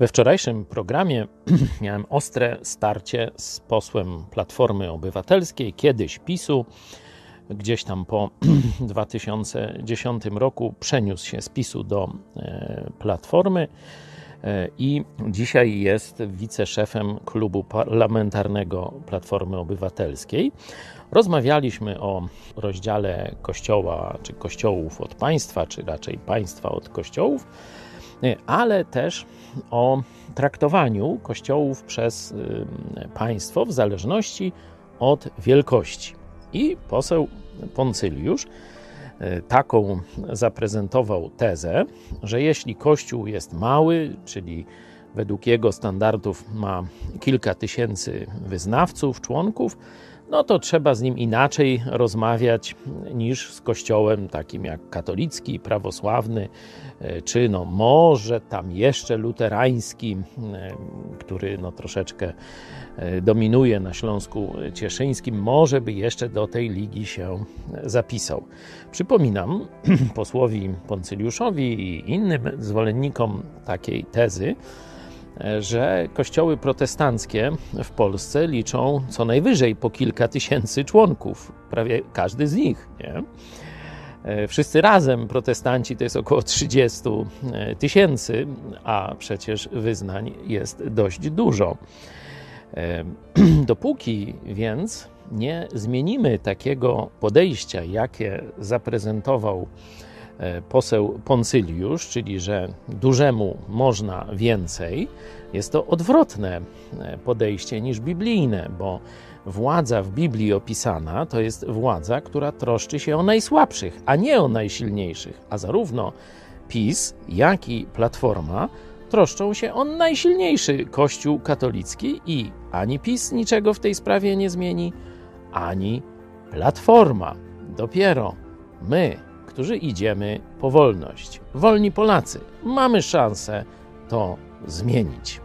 We wczorajszym programie miałem ostre starcie z posłem Platformy Obywatelskiej, kiedyś PiSu. Gdzieś tam po 2010 roku przeniósł się z PiSu do e, Platformy e, i dzisiaj jest wiceszefem klubu parlamentarnego Platformy Obywatelskiej. Rozmawialiśmy o rozdziale kościoła, czy kościołów od państwa, czy raczej państwa od kościołów, ale też o traktowaniu kościołów przez państwo w zależności od wielkości. I poseł Poncyliusz y, taką zaprezentował tezę, że jeśli kościół jest mały, czyli według jego standardów ma kilka tysięcy wyznawców, członków, no to trzeba z nim inaczej rozmawiać niż z kościołem takim jak katolicki, prawosławny, e, czy no może tam jeszcze luterański, który no troszeczkę e, dominuje na Śląsku Cieszyńskim, może by jeszcze do tej ligi się zapisał. Przypominam posłowi Poncyliuszowi i innym zwolennikom takiej tezy, że kościoły protestanckie w Polsce liczą co najwyżej po kilka tysięcy członków, prawie każdy z nich. Nie? E, wszyscy razem protestanci to jest około 30 e, tysięcy, a przecież wyznań jest dość dużo. E, dopóki więc nie zmienimy takiego podejścia, jakie zaprezentował poseł Poncyliusz, czyli że dużemu można więcej, jest to odwrotne e, podejście niż biblijne, bo władza w Biblii opisana to jest władza, która troszczy się o najsłabszych, a nie o najsilniejszych. A zarówno PiS, jak i Platforma troszczą się o najsilniejszy Kościół katolicki i ani PiS niczego w tej sprawie nie zmieni, ani Platforma. Dopiero my, którzy idziemy po wolność. Wolni Polacy, mamy szansę to zmienić.